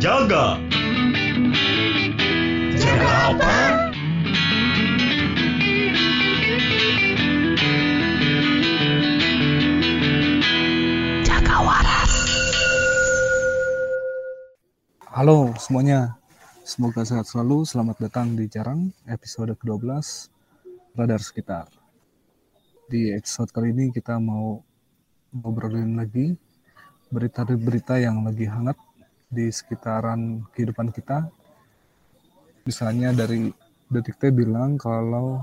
Jaga. Jaga apa? Jaga waras. Halo semuanya, semoga sehat selalu. Selamat datang di Jarang, episode ke-12 Radar Sekitar. Di episode kali ini kita mau ngobrolin lagi berita-berita yang lagi hangat di sekitaran kehidupan kita. Misalnya dari Detik T bilang kalau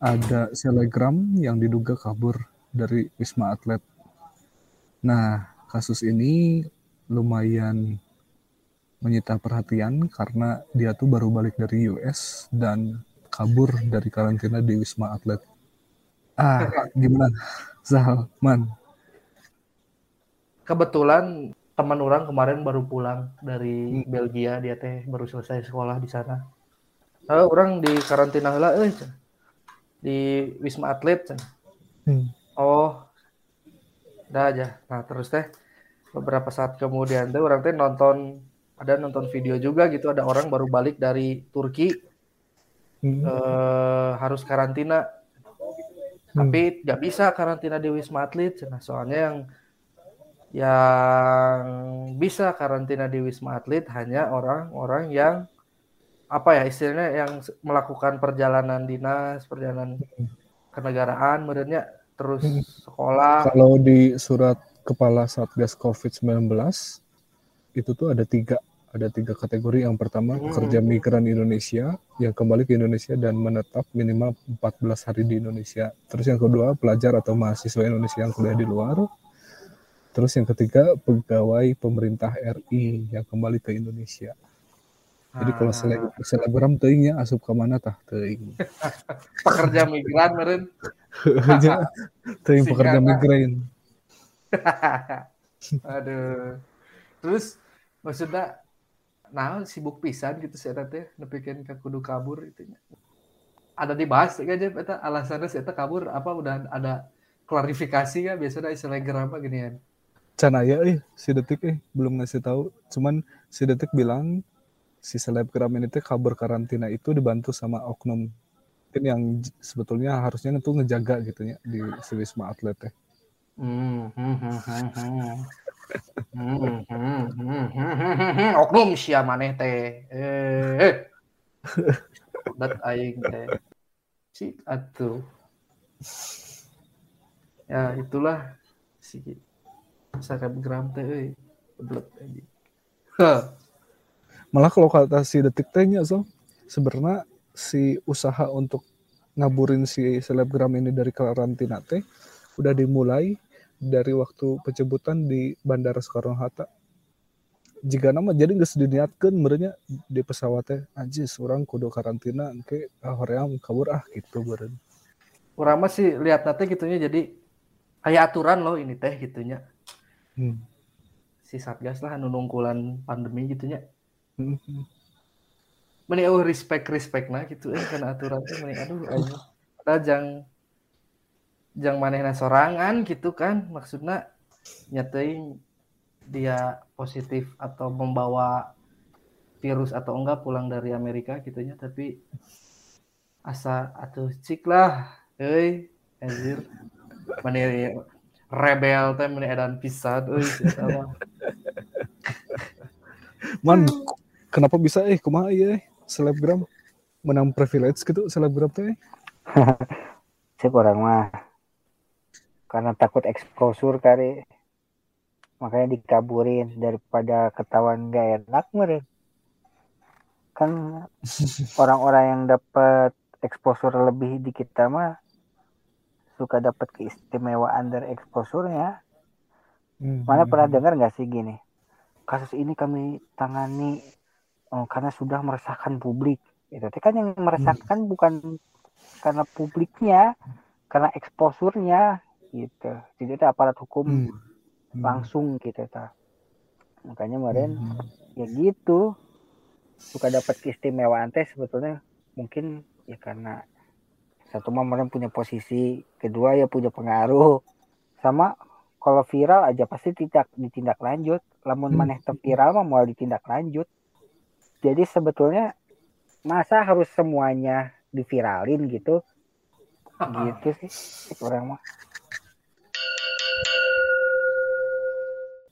ada selegram yang diduga kabur dari Wisma Atlet. Nah, kasus ini lumayan menyita perhatian karena dia tuh baru balik dari US dan kabur dari karantina di Wisma Atlet. Ah, gimana? Zalman. kebetulan teman orang kemarin baru pulang dari Belgia dia teh baru selesai sekolah di sana. Lalu orang di karantina euy cenah. di Wisma Atlet. Hmm. Oh. Udah aja. Nah, terus teh beberapa saat kemudian teh orang teh nonton ada nonton video juga gitu ada orang baru balik dari Turki Hmm. eh, harus karantina Hmm. tapi nggak bisa karantina di Wisma Atlet cenah. soalnya yang yang bisa karantina di Wisma Atlet hanya orang-orang yang apa ya istilahnya yang melakukan perjalanan dinas, perjalanan kenegaraan, merenya terus Hmm. sekolah. Kalau di surat kepala Satgas COVID-19 itu tuh ada tiga ada tiga kategori. Yang pertama Hmm. pekerja migran Indonesia yang kembali ke Indonesia dan menetap minimal 14 hari di Indonesia. Terus yang kedua pelajar atau mahasiswa Indonesia yang kuliah di luar. Terus yang ketiga pegawai pemerintah RI yang kembali ke Indonesia. Jadi kalau Nah, sele- selebgram teuingnya asup ke mana tah teuing. pekerja migran meren. Teuing pekerja migran. Aduh. Terus maksudnya nah sibuk pisan gitu sih teh nepikeun ka kudu kabur itu ada dibahas aja eta alasannya eta kabur apa udah ada klarifikasi ya biasanya selegram apa ginian Can aya eh si Detik eh belum ngasih tahu. Cuman si Detik bilang si selebgram ini teh kabur karantina itu dibantu sama oknum mungkin yang sebetulnya harusnya itu ngejaga gitu ya di si Wisma Atlet teh. Hmm, hmm, hmm, hmm, hmm. Hmm, hmm, hmm, hmm, hmm, hmm. oknum sia maneh teh eh eh. dat aing teh si atuh ya itulah si selebgram teh euy Beblek anjing. Malah kalau kata si Detik tehnya so sebenarnya si usaha untuk ngaburin si selebgram ini dari karantina teh udah dimulai dari waktu penjemputan di Bandara Soekarno Hatta. Jika nama jadi nggak diniatkan merenya di pesawatnya anjis orang kudu karantina ke hoream kabur ah gitu beren. Urang mah sih lihat nanti gitunya jadi aya aturan loh ini teh gitunya Hmm. si satgas lah anu nungkulan pandemi gitunya Hmm. meni eueuh respect respect nah gitu eh karena aturan teh meni. Aduh aja padahal jang jang manehna sorangan gitu kan maksudnya nyatain dia positif atau membawa virus atau enggak pulang dari Amerika gitunya tapi asa atuh cik lah anjir. Mani rebel teh meni edan pisan euy eta mah. Man, kenapa bisa eh kumaha ya selebgram menang privilege gitu selebgram teh? Cek orang mah karena takut exposure kali makanya dikaburin daripada ketahuan gak enak meren kan orang-orang yang dapat exposure lebih di kita mah suka dapat keistimewaan dari exposure-nya Hmm. mana pernah dengar nggak sih gini kasus ini kami tangani eh, karena sudah meresahkan publik itu kan yang meresahkan bukan karena publiknya karena eksposurnya gitu jadi itu aparat hukum Hmm. Hmm. langsung gitu ta makanya kemarin Hmm. ya gitu suka dapat keistimewaan teh sebetulnya mungkin ya karena satu mah kemarin punya posisi kedua ya punya pengaruh sama kalau viral aja pasti tidak ditindak lanjut lamun Hmm. maneh teu viral mah mau ditindak lanjut jadi sebetulnya masa harus semuanya diviralin gitu gitu sih orang mah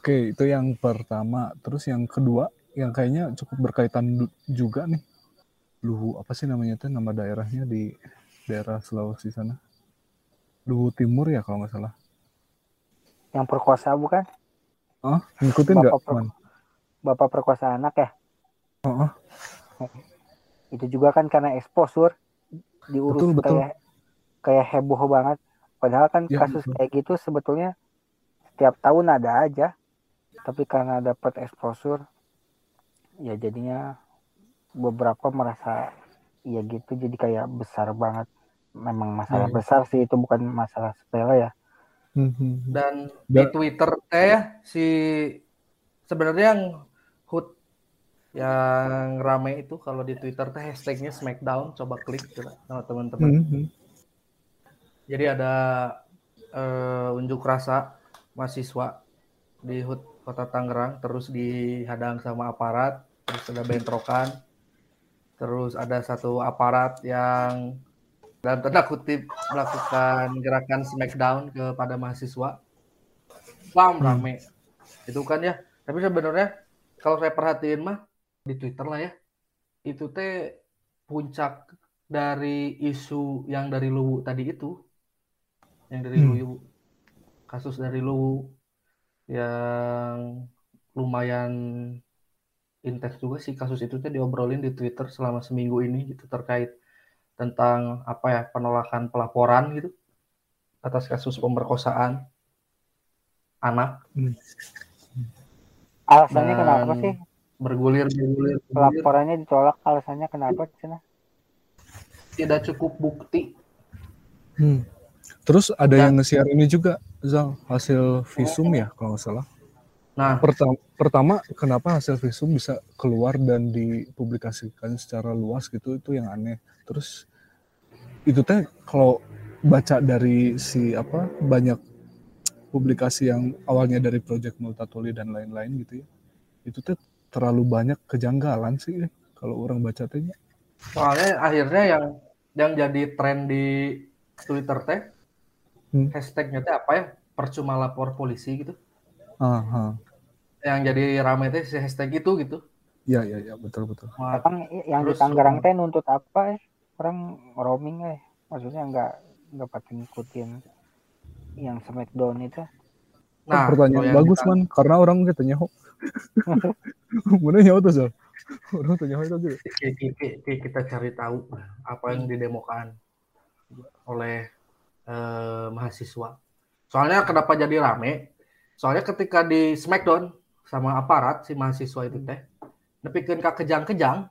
Oke, itu yang pertama. Terus yang kedua, yang kayaknya cukup berkaitan juga nih. Luhu, apa sih namanya tuh nama daerahnya di daerah Sulawesi sana? Luhu Timur ya kalau nggak salah. yang perkosa bukan Ah, ngikutin nggak, Bapak per- Man? bapak perkosa anak ya Oh, oh. itu juga kan karena exposure diurus Betul, betul. kayak kayak heboh banget padahal kan Ya, kasus betul. kayak gitu sebetulnya setiap tahun ada aja tapi karena dapat exposure ya jadinya beberapa merasa ya gitu jadi kayak besar banget memang masalah Ya, ya. besar sih itu bukan masalah sepele ya Hmm, hmm, hmm. Dan di Twitter teh ya, si sebenarnya yang hut yang rame itu kalau di Twitter teh hashtagnya Smackdown coba klik coba sama teman-teman. Hmm, hmm. Jadi ada eh, unjuk rasa mahasiswa di HUT Kota Tangerang terus dihadang sama aparat, terus ada bentrokan. Terus ada satu aparat yang dalam tanda kutip melakukan gerakan smackdown kepada mahasiswa. Bam rame. Itu kan ya. Tapi sebenarnya kalau saya perhatiin mah di Twitter lah ya. Itu teh puncak dari isu yang dari Luwu tadi itu. Yang dari Hmm. Luwu. Kasus dari Luwu yang lumayan intens juga sih kasus itu teh diobrolin di Twitter selama seminggu ini gitu terkait tentang apa ya penolakan pelaporan gitu atas kasus pemerkosaan anak. Alasannya Dan- kenapa sih? bergulir bergulir, bergulir laporannya ditolak alasannya kenapa cina? Tidak cukup bukti. Hmm. Terus ada Dan- yang nge-share ini juga, Zal, hasil visum ya kalau nggak salah. Nah Pertama, pertama kenapa hasil visum bisa keluar dan dipublikasikan secara luas gitu itu yang aneh. Terus itu teh kalau baca dari si apa banyak publikasi yang awalnya dari Project Multatuli dan lain-lain gitu ya. Itu teh terlalu banyak kejanggalan sih eh, kalau orang baca tehnya. soalnya akhirnya yang yang jadi tren di Twitter teh Hmm. hashtagnya teh apa ya percuma lapor polisi gitu Aha. yang jadi rame teh si hashtag itu gitu Ya ya ya betul betul. Emang yang di Terus- Tangerang teh nuntut apa ya? Orang roaming eh. Maksudnya nggak nggak pakai ngikutin yang Smackdown itu. nah pertanyaan kalau yang bagus kita- man karena orang kita nyaho mana nyaho tuh Zal? orang tuh nyaho itu gitu Ki- ki- ki- ki- kita cari tahu apa yang didemokan oleh eh, mahasiswa. Soalnya kenapa jadi rame? Soalnya ketika di Smackdown sama aparat si mahasiswa itu teh nepikeun ka kejang-kejang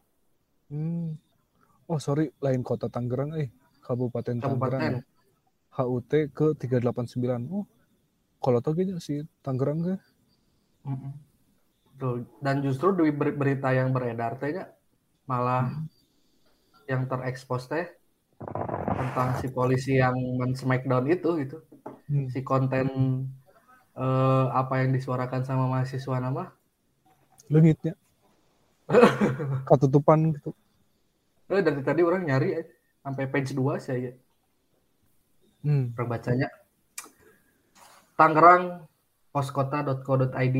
hmm. oh sorry lain kota Tangerang eh Kabupaten Tangerang kabupaten. HUT ke 389 oh kalau tau gini si Tangerang ke. Tuh, Dan justru di ber- berita yang beredar tehnya malah yang terekspos teh tentang si polisi yang men Smackdown itu gitu. Hmm. si konten eh, apa yang disuarakan sama mahasiswa nama? Lengitnya. Ketutupan gitu. Eh, dari tadi orang nyari eh, sampai page 2 saya hmm. orang bacanya. Tangerang poskota.co.id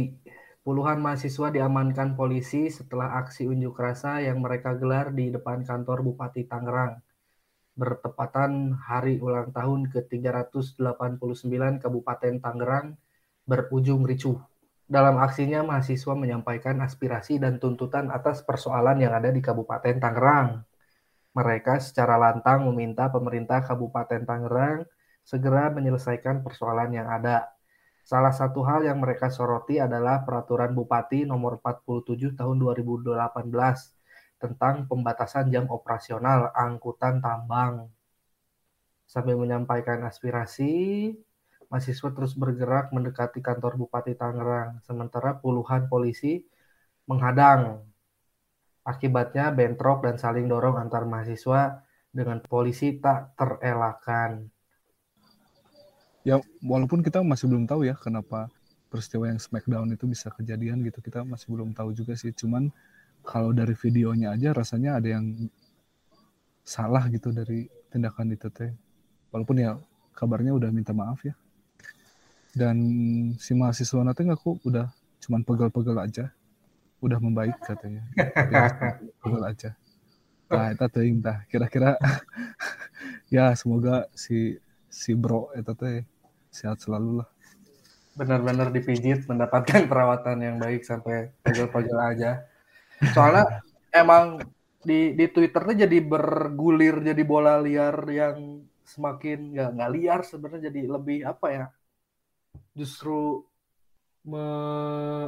puluhan mahasiswa diamankan polisi setelah aksi unjuk rasa yang mereka gelar di depan kantor Bupati Tangerang. Bertepatan hari ulang tahun ke-389 Kabupaten Tangerang berujung ricuh. Dalam aksinya, mahasiswa menyampaikan aspirasi dan tuntutan atas persoalan yang ada di Kabupaten Tangerang. Mereka secara lantang meminta pemerintah Kabupaten Tangerang segera menyelesaikan persoalan yang ada. Salah satu hal yang mereka soroti adalah Peraturan Bupati Nomor 47 Tahun 2018 tentang pembatasan jam operasional angkutan tambang. Sambil menyampaikan aspirasi, mahasiswa terus bergerak mendekati kantor Bupati Tangerang, sementara puluhan polisi menghadang. Akibatnya bentrok dan saling dorong antar mahasiswa dengan polisi tak terelakkan. ya walaupun kita masih belum tahu ya kenapa peristiwa yang Smackdown itu bisa kejadian gitu kita masih belum tahu juga sih cuman kalau dari videonya aja rasanya ada yang salah gitu dari tindakan itu teh walaupun ya kabarnya udah minta maaf ya dan si mahasiswa nanti ngaku udah cuman pegel-pegel aja udah membaik katanya Ya, pegel aja nah itu tuh tah kira-kira ya semoga si si bro itu teh sehat selalu lah benar-benar dipijit mendapatkan perawatan yang baik sampai pegel-pegel aja. Soalnya emang di di Twitternya jadi bergulir jadi bola liar yang semakin nggak nggak liar sebenarnya jadi lebih apa ya? Justru me,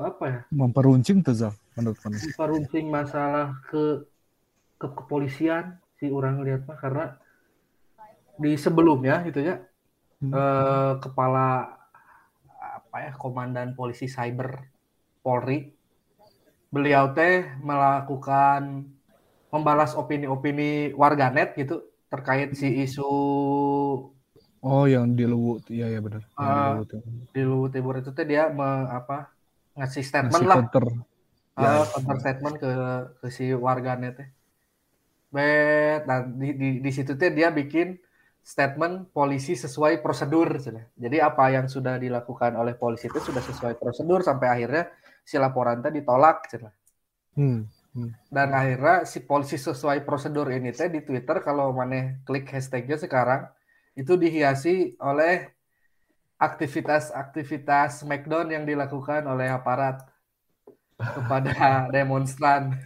apa ya? memperuncing tuh Zal menurut kamu Memperuncing masalah ke ke kepolisian si orang lihat mah karena di sebelumnya gitu ya Hmm. eh, kepala apa ya komandan polisi cyber Polri beliau teh melakukan membalas opini-opini warganet gitu terkait si isu oh yang di Luwut iya ya benar di Ah, ya. di Luwu Timur itu teh dia me- apa ngasih statement Ngasih lah. counter. Ya, eh, counter statement ke ke si warganet teh. Bet nah di, di, di situ teh dia bikin statement polisi sesuai prosedur jadi apa yang sudah dilakukan oleh polisi itu sudah sesuai prosedur sampai akhirnya si laporan teh ditolak cenah. Hmm. dan akhirnya si polisi sesuai prosedur ini teh di Twitter kalau mana klik hashtagnya sekarang itu dihiasi oleh aktivitas-aktivitas Smackdown yang dilakukan oleh aparat kepada demonstran.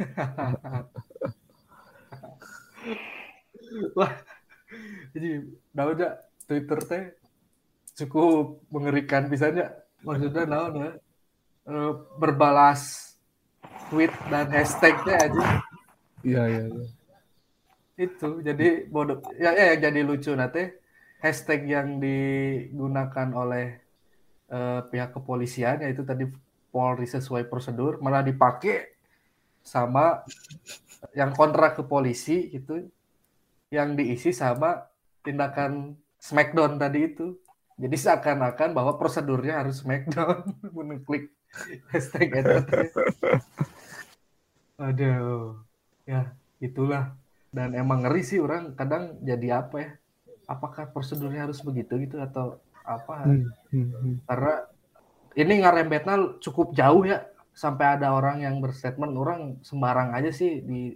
Wah, jadi naon ya Twitter teh cukup mengerikan pisannya. Maksudnya naon ya? Berbalas tweet dan hashtagnya aja iya iya iya. itu jadi bodoh ya, ya jadi lucu nanti hashtag yang digunakan oleh eh, pihak kepolisian yaitu tadi Polri sesuai prosedur malah dipakai sama yang kontra ke polisi itu yang diisi sama tindakan Smackdown tadi itu. Jadi seakan-akan bahwa prosedurnya harus Smackdown. Mengklik hashtag itu aduh ya itulah. Dan emang ngeri sih orang kadang jadi apa ya apakah prosedurnya harus begitu gitu atau apa Hmm, hmm, hmm. karena ini ngarembetnya cukup jauh ya sampai ada orang yang berstatement orang sembarang aja sih di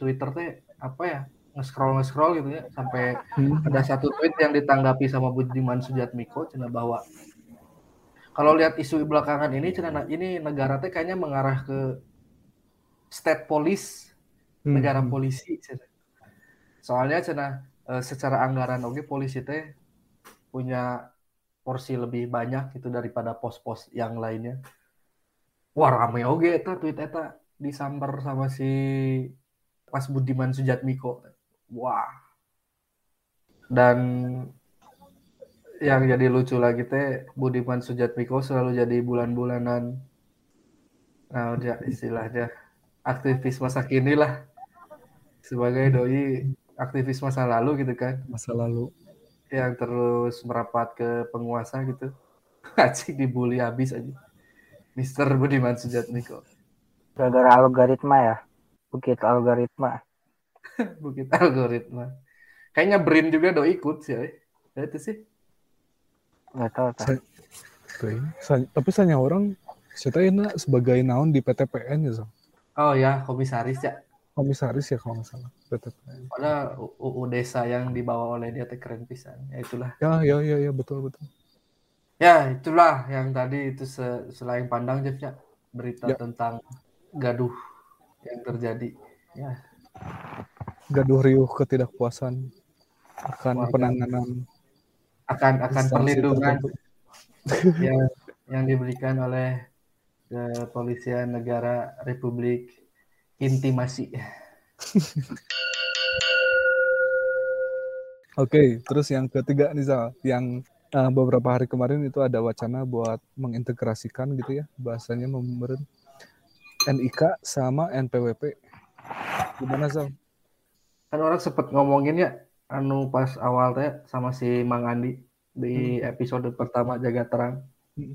Twitter teh apa ya nge-scroll nge-scroll gitu ya sampai Hmm. ada satu tweet yang ditanggapi sama Budiman Sujatmiko cina bahwa kalau lihat isu belakangan ini cina ini negara teh kayaknya mengarah ke state police Hmm, negara hmm. polisi cenah. soalnya cina eh, secara anggaran oke polisi teh punya porsi lebih banyak gitu daripada pos-pos yang lainnya. Wah rame oge eta tweet eta disamper sama si pas Budiman Sujatmiko. Wah. Dan yang jadi lucu lagi teh Budiman Sujatmiko selalu jadi bulan-bulanan. Nah dia istilahnya aktivis masa kini lah sebagai doi aktivis masa lalu gitu kan. Masa lalu. Yang terus merapat ke penguasa gitu. Acik dibully habis aja. Mister Budiman Sujatmiko. Gara-gara algoritma ya? Bukit algoritma. Bukit algoritma. Kayaknya Brin juga do ikut sih eh. Ya, itu sih. Nggak tahu tapi saya orang saya enak sebagai naon di PTPN ya Zal. oh ya komisaris ya komisaris ya kalau nggak salah PTPN Padahal UU desa yang dibawa oleh dia keren pisan. Ya itulah. ya ya ya ya betul betul Ya itulah yang tadi itu se- selain pandang Jeff ya berita Ya. tentang gaduh yang terjadi. Ya, gaduh riuh ketidakpuasan akan Warga. penanganan akan akan perlindungan yang yang diberikan oleh kepolisian negara Republik Intimasi. Oke, terus yang ketiga nih Zal, yang eh, beberapa hari kemarin itu ada wacana buat mengintegrasikan gitu ya, bahasanya memberi NIK sama NPWP. Gimana Zal? Kan orang sempet ngomongin ya anu pas awal teh sama si Mang Andi di episode pertama jaga terang Hmm.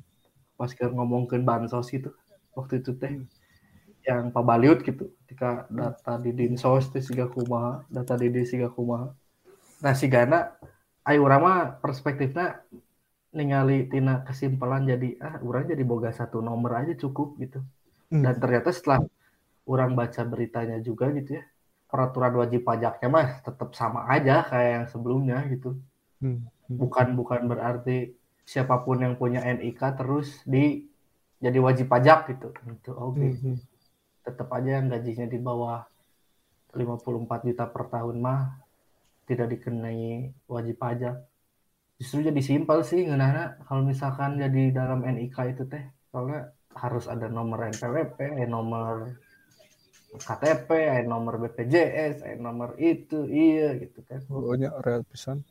pas ke ngomongin bansos itu waktu itu teh yang pabaliut gitu ketika data di dinsos teh siga kumaha data di di siga kumaha nah si Gana ayo urang mah perspektifnya ningali tina kesimpulan jadi ah urang jadi boga satu nomor aja cukup gitu Hmm. dan ternyata setelah orang baca beritanya juga gitu ya peraturan wajib pajaknya mah tetap sama aja kayak yang sebelumnya gitu Hmm. bukan bukan berarti siapa pun yang punya NIK terus di jadi wajib pajak gitu gitu oke Hmm. Hmm. Tetap aja yang gajinya di bawah 54 juta per tahun mah tidak dikenai wajib pajak justru jadi simpel sih ngeunahna kalau misalkan jadi dalam NIK itu teh soalnya harus ada nomor NPWP, eh, nomor KTP, eh, nomor BPJS, eh, nomor itu, iya gitu kan. Pokoknya real pisan.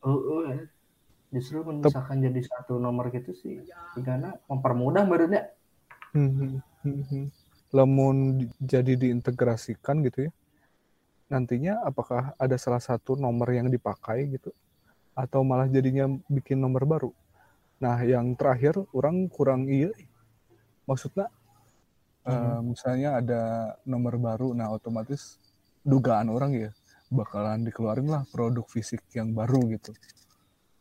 Uh, uh, justru misalkan jadi satu nomor gitu sih, karena mempermudah barunya. Hmm, hmm, hmm, hmm. Lamun di- jadi diintegrasikan gitu ya. Nantinya apakah ada salah satu nomor yang dipakai gitu atau malah jadinya bikin nomor baru. Nah, yang terakhir orang kurang iya maksudnya eh, misalnya ada nomor baru nah otomatis dugaan orang ya bakalan dikeluarin lah produk fisik yang baru gitu.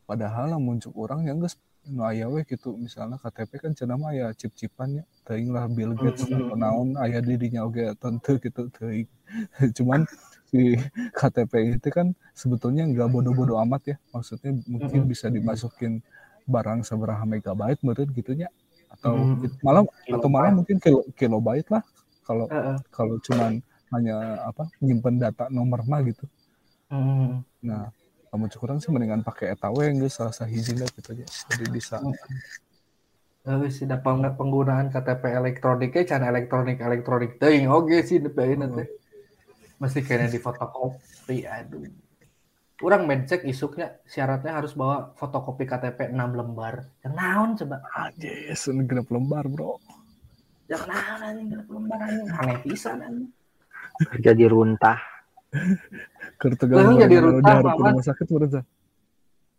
Padahal muncul orang yang geus nu aya we gitu misalnya KTP kan cenah mah aya chip-chipannya teuing lah Bill Gates Mhm. atau naon aya di dinya oge tentu gitu teuing cuman si KTP itu kan sebetulnya nggak bodoh-bodoh amat ya maksudnya mungkin Mhm. bisa dimasukin barang seberapa megabyte menurut gitunya atau Mhm. malah atau malah mungkin kilo, kilobyte lah kalau Heeh. kalau cuman hanya apa nyimpen data nomor mah gitu Hmm. nah kamu kurang sih mendingan pakai eta we geus salah sahijina gitu aja jadi bisa Eh, sih da peng- penggunaan KTP elektroniknya can elektronik elektronik teuing oge sih DPI teh. Mesti kena di fotokopi aduh. Orang mencek isuknya syaratnya harus bawa fotokopi KTP 6 lembar. Yang naon coba? anjis ini genep lembar bro Yang naon anjing genep lembar anjing. Aneh pisan anjing. jadi runtah keur tegang Lalu jadi Mamat. rumah sakit saya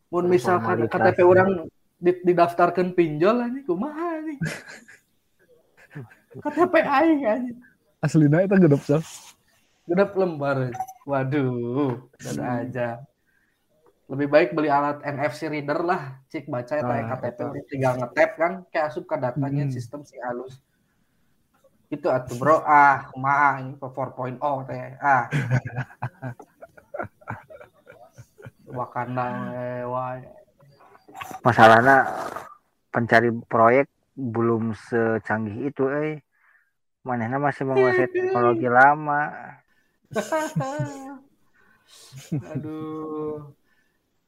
Mun misalkan. KTP orang di- didaftarkan pinjol anjing kumaha anjing. KTP aing anjing. aslinya itu genep sah Genep lembar. Waduh, ada aja. Lebih baik beli alat NFC reader lah, cik baca eta Ah, KTP orang tinggal ngetap kan, kayak asup ke datanya Hmm. sistem si halus. Itu atuh bro, ah kumaha ini ke 4.0 teh. Ah. Wakanda wae. masalahnya pencari proyek belum secanggih itu eh manehna masih menguasai teknologi lama Aduh.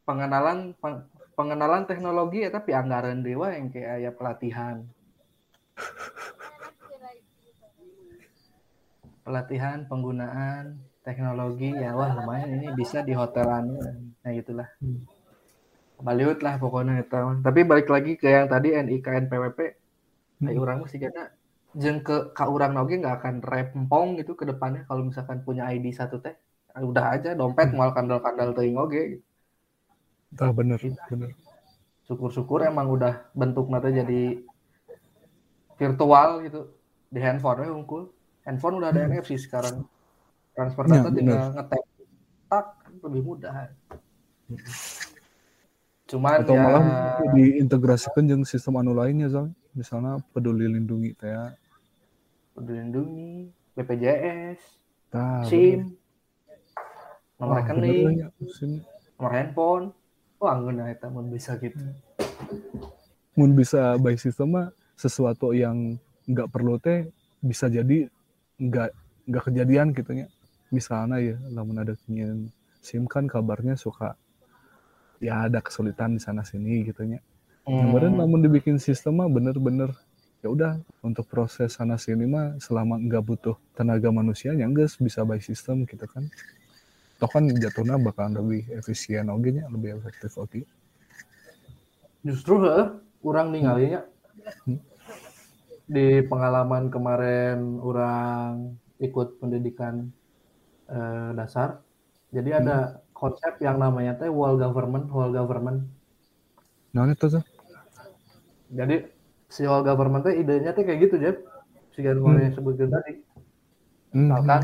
Pengenalan peng- pengenalan teknologi ya tapi anggaran dewa yang kayak aya pelatihan. Pelatihan penggunaan teknologi ya wah lumayan. Ini bisa di hotelan nah gitulah. Baliut lah pokoknya itu. Tapi balik lagi ke yang tadi NIK NPWP, Hmm. ayo orang sih karena jeng ke ka urang oge nggak akan rempong gitu ke depannya. Kalau misalkan punya ID satu teh udah aja dompet Hmm. mau kandal-kandal teuing oge ah bener bener. Syukur-syukur emang udah bentuk nanti jadi virtual gitu. Di handphone we unggul handphone udah ada NFC sekarang transfer Ya, data bener. tinggal ngetap tak lebih mudah. Cuman atau ya malah diintegrasikan dengan sistem anu lainnya Zal. misalnya peduli lindungi teh ya. dilindungi BPJS Tah, SIM. Nomor rekening. ya, nomor handphone. Wah nggak eta mun bisa gitu. Mun bisa by system mah sesuatu yang nggak perlu teh bisa jadi nggak nggak kejadian gitu nya misalnya ya lamun ada ingin SIM kan kabarnya suka ya ada kesulitan di sana sini gitu nya Hmm. Kemarin namun dibikin sistem mah bener-bener ya udah untuk proses sana sini mah selama nggak butuh tenaga manusia yang guys bisa by system gitu kan toh kan jatuhnya bakalan lebih efisien oke nya lebih efektif oke justru heh, orang ninggalinya Hmm. di pengalaman kemarin orang ikut pendidikan eh, dasar jadi ada konsep yang namanya teh whole government whole government Nah, itu tuh. Jadi si whole government teh idenya teh kayak gitu Jeb. Si Gan Hmm. yang sebutkan tadi. Hmm. Misalkan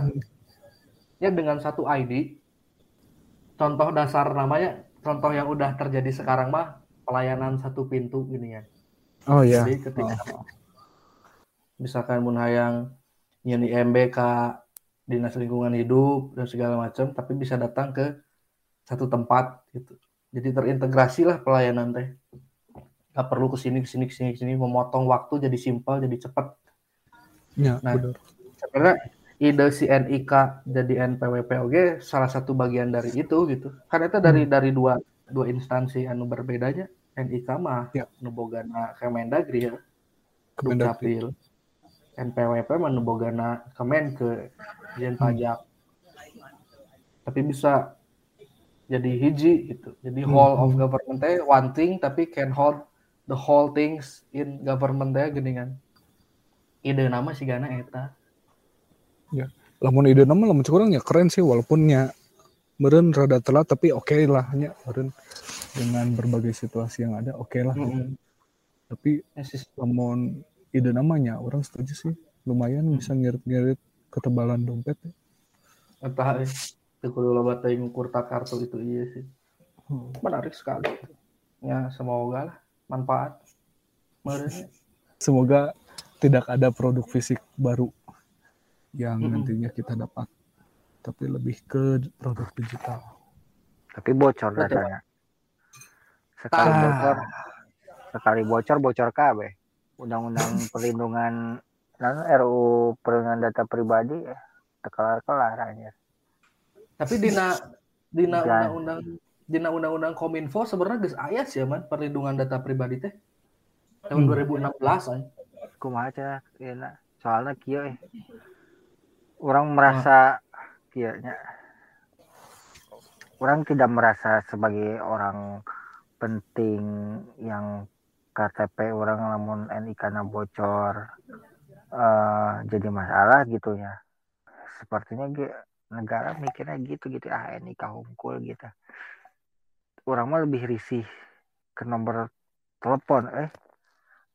ya dengan satu ID contoh dasar namanya contoh yang udah terjadi sekarang mah pelayanan satu pintu gini ya. Oh iya. Jadi ketika misalkan mun hayang nyeun IMB ka Dinas Lingkungan Hidup dan segala macam tapi bisa datang ke satu tempat gitu. Jadi terintegrasi lah pelayanan teh. Gak perlu ke sini ke sini ke sini ke sini memotong waktu jadi simpel jadi cepat. Ya, Nah, benar. Sebenarnya ide si NIK jadi NPWP oge salah satu bagian dari itu gitu. Karena itu dari dari dua dua instansi anu berbedanya. NIK mah Ya. nu bogana Kemendagri ya. Kemendagri. NPWP mah nu bogana Kemenke, Dijen Pajak. Tapi bisa jadi hiji gitu. Jadi Hmm. whole of government teh one thing tapi can hold the whole things in government teh geuningan. Ide nama si Gana eta. Lamun ide nama lamun curang ya keren sih walaupun nya meren rada telat tapi oke lah nya meren dengan berbagai situasi yang ada oke lah. gitu. Mm-mm. Tapi Ya, lamun ide namanya orang setuju sih lumayan bisa ngirit-ngirit ketebalan dompet ya. entah eh itu kudu loba ngukur tak kartu itu iya sih Hmm. menarik sekali ya semoga lah manfaat Meureun. Semoga tidak ada produk fisik baru yang Mm-mm. nantinya kita dapat tapi lebih ke produk digital. Tapi bocor Betul. datanya. Sekali Ah. bocor, sekali bocor bocor KB. Undang-undang perlindungan dan RU perlindungan data pribadi ya kelar-kelar aja. tapi dina dina Dan- undang-undang dina undang-undang kominfo sebenarnya geus aya sih ya man perlindungan data pribadi teh tahun Hmm. 2016 an Kumaha cenah ieu soalnya kieu eh. Orang merasa kieu nya. Orang tidak merasa sebagai orang penting yang KTP orang namun NIK na bocor eh jadi masalah gitu ya. Sepertinya negara mikirnya gitu gitu ah NIK hungkul gitu. Orang mah lebih risih ke nomor telepon eh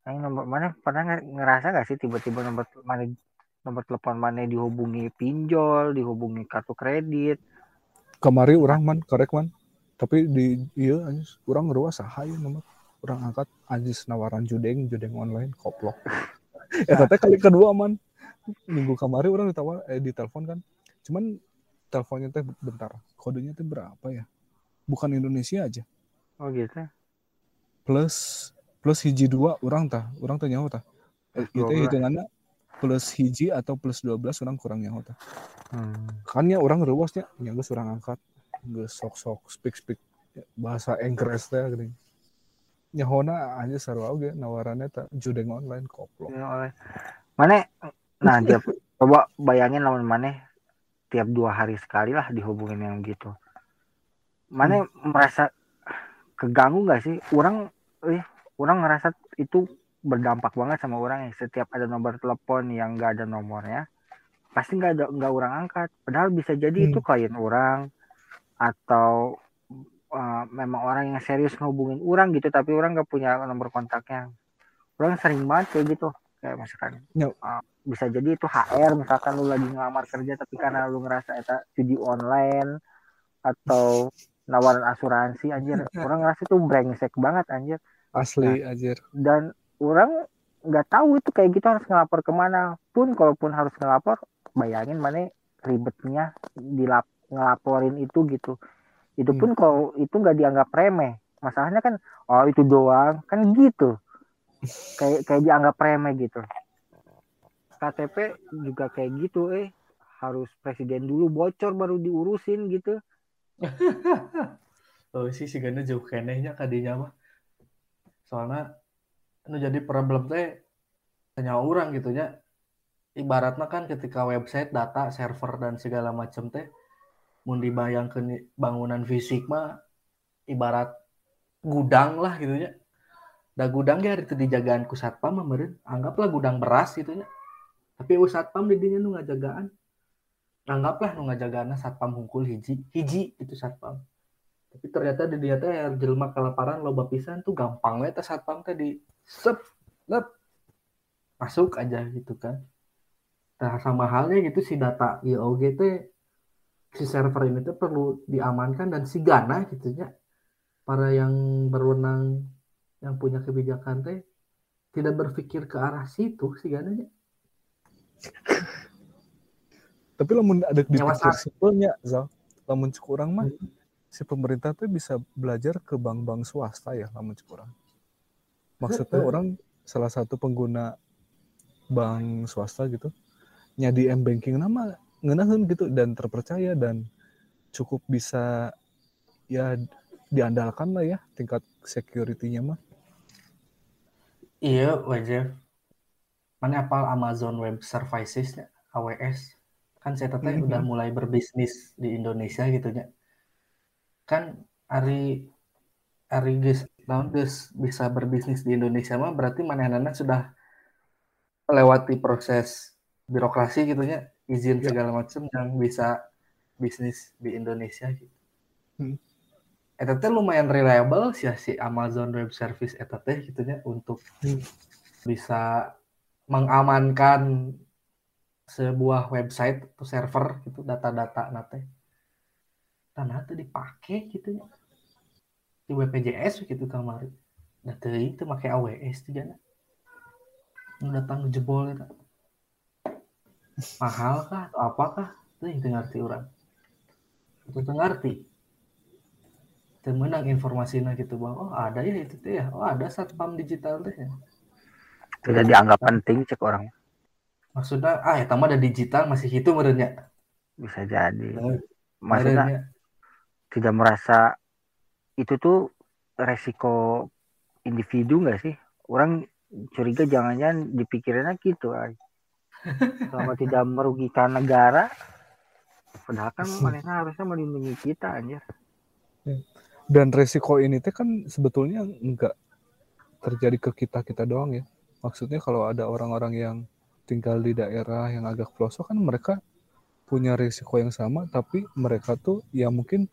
yang nomor mana pernah nge- ngerasa gak sih tiba-tiba nomor mana nomor telepon mana dihubungi pinjol, dihubungi kartu kredit. Kamari orang man korek man tapi di iya orang ruas saha ieu nomor orang angkat anjis nawaran judeng judeng online koplok. Eta teh kali kedua man minggu kamari orang ditawar eh ditelepon kan cuman teleponnya teh bentar kodenya teh berapa ya bukan Indonesia aja Oh gitu. plus plus hiji dua orang tah orang teh nyaho tah Eh, itu 12. hitungannya plus hiji atau plus 12 orang kurang nyaho tah Hmm. kan ya orang rewasnya nya geus orang angkat geus sok-sok speak speak bahasa Inggris teh geuning nyahona aja sarua oge nawarannya teh judeng online Ya, oleh. Mana nah tiap coba bayangin lawan mana tiap dua hari sekali lah dihubungin yang gitu. Mana merasa keganggu gak sih? Orang eh orang ngerasa itu berdampak banget sama orang yang setiap ada nomor telepon yang gak ada nomornya pasti nggak ada nggak orang angkat padahal bisa jadi Hmm. itu klien orang atau uh, memang orang yang serius ngehubungin orang gitu tapi orang nggak punya nomor kontaknya. Orang sering banget kayak gitu kayak misalkan Ya. uh, bisa jadi itu HR misalkan lu lagi ngelamar kerja tapi karena lu ngerasa itu judi online atau nawaran asuransi anjir orang ngerasa itu brengsek banget anjir. Asli anjir. dan orang nggak tahu itu kayak gitu harus ngelapor ke mana. Pun kalaupun harus ngelapor bayangin mana ribetnya dilap ngelaporin itu gitu itu pun kalau itu nggak dianggap remeh. Masalahnya kan oh itu doang. Kan gitu. Kayak kayak dianggap remeh gitu. KTP juga kayak gitu eh. Harus presiden dulu bocor baru diurusin gitu. Oh sih si Gana jauh kenehnya kadinya mah soalnya nu jadi problem teh tanya orang gitu nya. Ibaratnya kan ketika website data server dan segala macam teh mau dibayangkan bangunan fisik mah ibarat gudang lah gitu nya. Da gudang ya itu dijagaan ku satpam mah anggaplah gudang beras gitu nya. Tapi satpam di dinya nu ngajagaan. Anggaplah nu ngajagaana satpam hungkul hiji hiji itu satpam. Tapi ternyata di dia teh jelma kelaparan loba pisan tuh gampang we teh satpam teh di sep lep masuk aja gitu kan. Nah sama halnya gitu si data IOG teh si server ini tuh perlu diamankan dan si Gana gitu ya para yang berwenang yang punya kebijakan teh tidak berpikir ke arah situ si Gana nya. Tapi lamun ada di simpelnya, Zal. Lamun cukurang mah Hmm. si pemerintah tuh bisa belajar ke bank-bank swasta ya lamun cukurang. Maksudnya Heeh. orang salah satu pengguna bank swasta gitu nyadi m banking nama ngeunaheun gitu dan terpercaya dan cukup bisa ya diandalkan lah ya tingkat security-nya mah. Iya, wajar. Mana apal Amazon Web Services AWS. Kan saya teteh Mhm. udah mulai berbisnis di Indonesia gitu nya. Kan Ari Ari geus naon geus bisa berbisnis di Indonesia mah berarti manehna sudah melewati proses birokrasi gitu nya, izin Ya. segala macam yang bisa bisnis di Indonesia gitu. Hmm. Eta teh lumayan reliable sih si Amazon Web Service eta teh gitu nya untuk Hmm. bisa mengamankan sebuah website atau server gitu data-data nate dan nate dipakai gitu ya di BPJS gitu kamari nah teu make AWS nu datang jebol eta mahal kah atau apakah? Teu ngarti urang itu teu ngarti teu meunang informasinya gitu bang. Oh ada ya itu teh ya. Oh ada satpam digital teh ya. Tidak dianggap penting cek orang. Maksudnya ah ya mah ada digital masih itu merenya bisa jadi. Oh, maksudnya merenya tidak merasa itu tuh resiko individu nggak sih? Orang curiga jangan-jangan dipikirinnya gitu ay. Selama tidak merugikan negara padahal kan mereka harusnya melindungi kita anjir. Dan resiko ini teh kan sebetulnya enggak terjadi ke kita-kita doang ya. Maksudnya kalau ada orang-orang yang tinggal di daerah yang agak pelosok kan mereka punya risiko yang sama tapi mereka tuh ya mungkin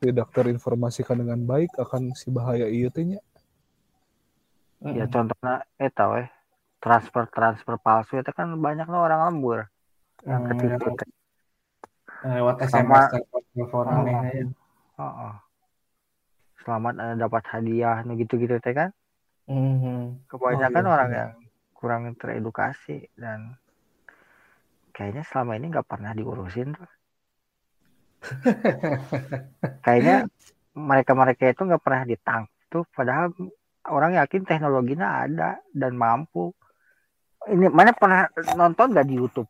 tidak terinformasikan dengan baik akan si bahaya iya ya contohnya eta weh transfer transfer palsu itu kan banyak loh orang lembur yang Hmm, ketipu teh. lewat Sama- SMS telepon telepon Oh. aneh ya. Heeh. selamat eh, dapat hadiah nu gitu-gitu teh kan Mhm. kebanyakan Oh, iya. orang yang kurang teredukasi dan kayaknya selama ini nggak pernah diurusin tuh. kayaknya mereka-mereka itu nggak pernah ditangkap tuh padahal orang yakin teknologinya ada dan mampu ini mana pernah nonton nggak di YouTube?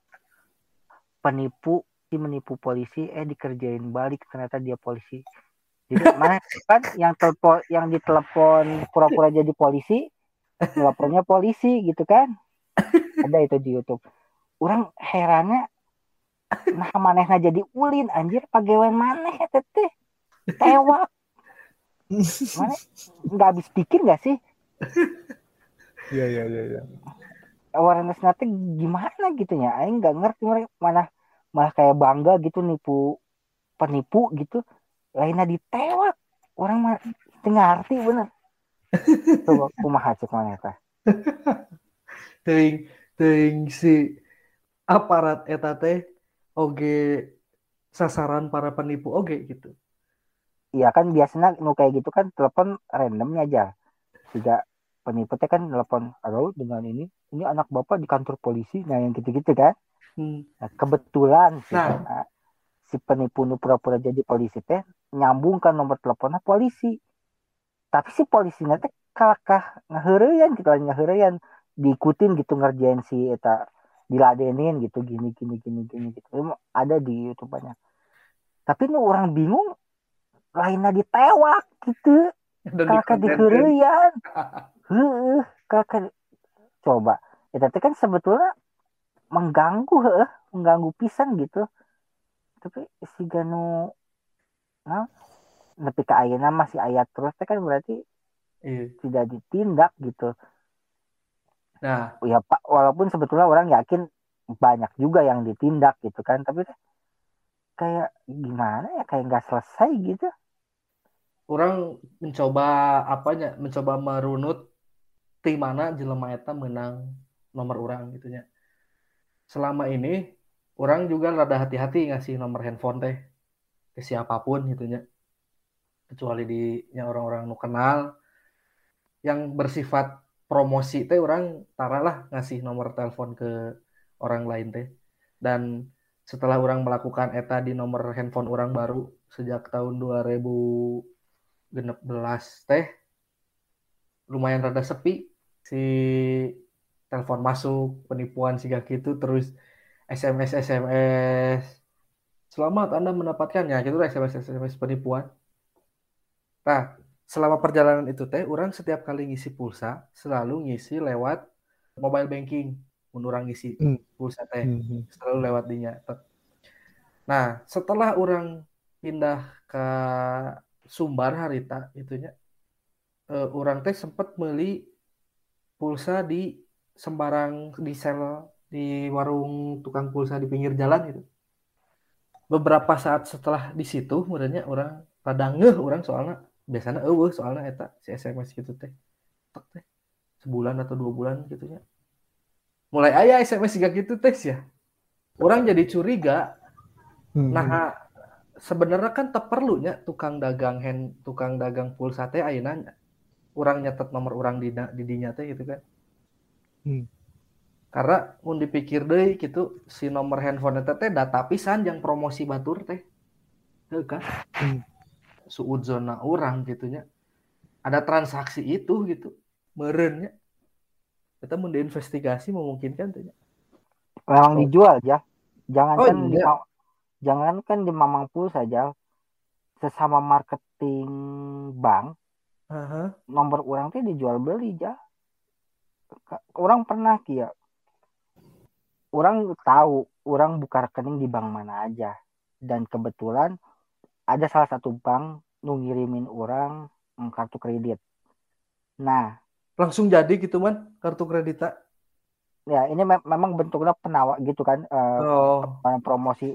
Penipu si menipu polisi eh dikerjain balik ternyata dia polisi. Jadi mana kan yang telepon yang ditelepon pura-pura jadi polisi teleponnya polisi gitu kan? Ada itu di YouTube. Orang herannya nah manehna jadi ulin anjir pagawean maneh teteh. Tewak mana? Nggak habis pikir nggak sih? Iya iya iya iya. Awareness nanti gimana gitu ya Aing nggak ngerti mereka mana malah kayak bangga gitu nipu penipu gitu. Lainnya ditewak. Orang mah teu ngarti bener. Coba kumaha cek mana teh Teuing teuing si aparat eta teh oge sasaran para penipu oge gitu. Iya kan biasanya nu kayak gitu kan telepon randomnya aja. Juga penipu teh kan telepon, halo dengan ini, ini anak bapak di kantor polisi, nah yang gitu-gitu kan. Hmm. Nah, kebetulan si, Nah. nah, si penipu nu pura-pura jadi polisi teh nyambungkan nomor teleponnya polisi. Tapi si polisinya teh kalakah ngaheureyan gitu lah ngaheureyan diikutin gitu ngerjain si eta diladenin gitu gini gini gini gini gitu. Ada di YouTube banyak. Tapi nu orang bingung lainnya ditewak gitu kakak diheureyan heeh kakak coba. Ya tapi kan sebetulnya mengganggu heeh mengganggu pisan gitu. Tapi si Ganu nah tapi ke ayeuna masih ayat terus teh kan berarti Iya. tidak ditindak gitu. Nah, ya pak walaupun sebetulnya orang yakin banyak juga yang ditindak gitu kan tapi kayak gimana ya kayak nggak selesai gitu. Orang mencoba apanya mencoba merunut di mana jelema eta menang nomor orang gitunya selama ini orang juga rada hati-hati ngasih nomor handphone teh ke siapa pun gitunya kecuali di yang orang-orang nu kenal yang bersifat promosi teh orang taralah ngasih nomor telepon ke orang lain teh. Dan setelah orang melakukan eta di nomor handphone orang baru sejak tahun 2016 teh lumayan rada sepi si telepon masuk penipuan sih gitu terus SMS SMS selamat Anda mendapatkannya gitu SMS SMS penipuan nah selama perjalanan itu teh orang setiap kali ngisi pulsa selalu ngisi lewat mobile banking menurang ngisi Hmm. pulsa teh Hmm. selalu lewat dinya nah setelah orang pindah ke Sumbar harita itunya eh, orang teh sempat beli pulsa di sembarang di sel di warung tukang pulsa di pinggir jalan gitu. Beberapa saat setelah di situ, kemudiannya orang rada ngeh orang soalnya biasanya eueuh soalnya eta si SMS gitu teh. Tek teh. Sebulan atau dua bulan gitu ya. Mulai aya SMS juga gitu teh ya. Orang jadi curiga Hmm. Nah, sebenarnya kan tak perlunya tukang dagang hand, tukang dagang pulsa teh ayeuna urang nyatet nomor urang di di dinya teh gitu kan. Hmm. Karena mun dipikir deui gitu si nomor handphone eta teh data pisan yang promosi batur teh. Teu kan? Hmm. Suudzona urang gitunya. Ada transaksi itu gitu. Meureunnya. Kita mun diinvestigasi memungkinkan teh. nya. Memang Oh. dijual ya. Jangan Oh, kan di iya. jangan kan di Mamang Pul saja sesama marketing bank Heeh. nomor orang teh dijual beli ja. Orang pernah kia. Orang tahu orang buka rekening di bank mana aja dan kebetulan ada salah satu bank nu ngirimin orang kartu kredit. Nah, Langsung jadi gitu man kartu kredit ya ini me- memang bentuknya penawar gitu kan eh, Oh. Promosi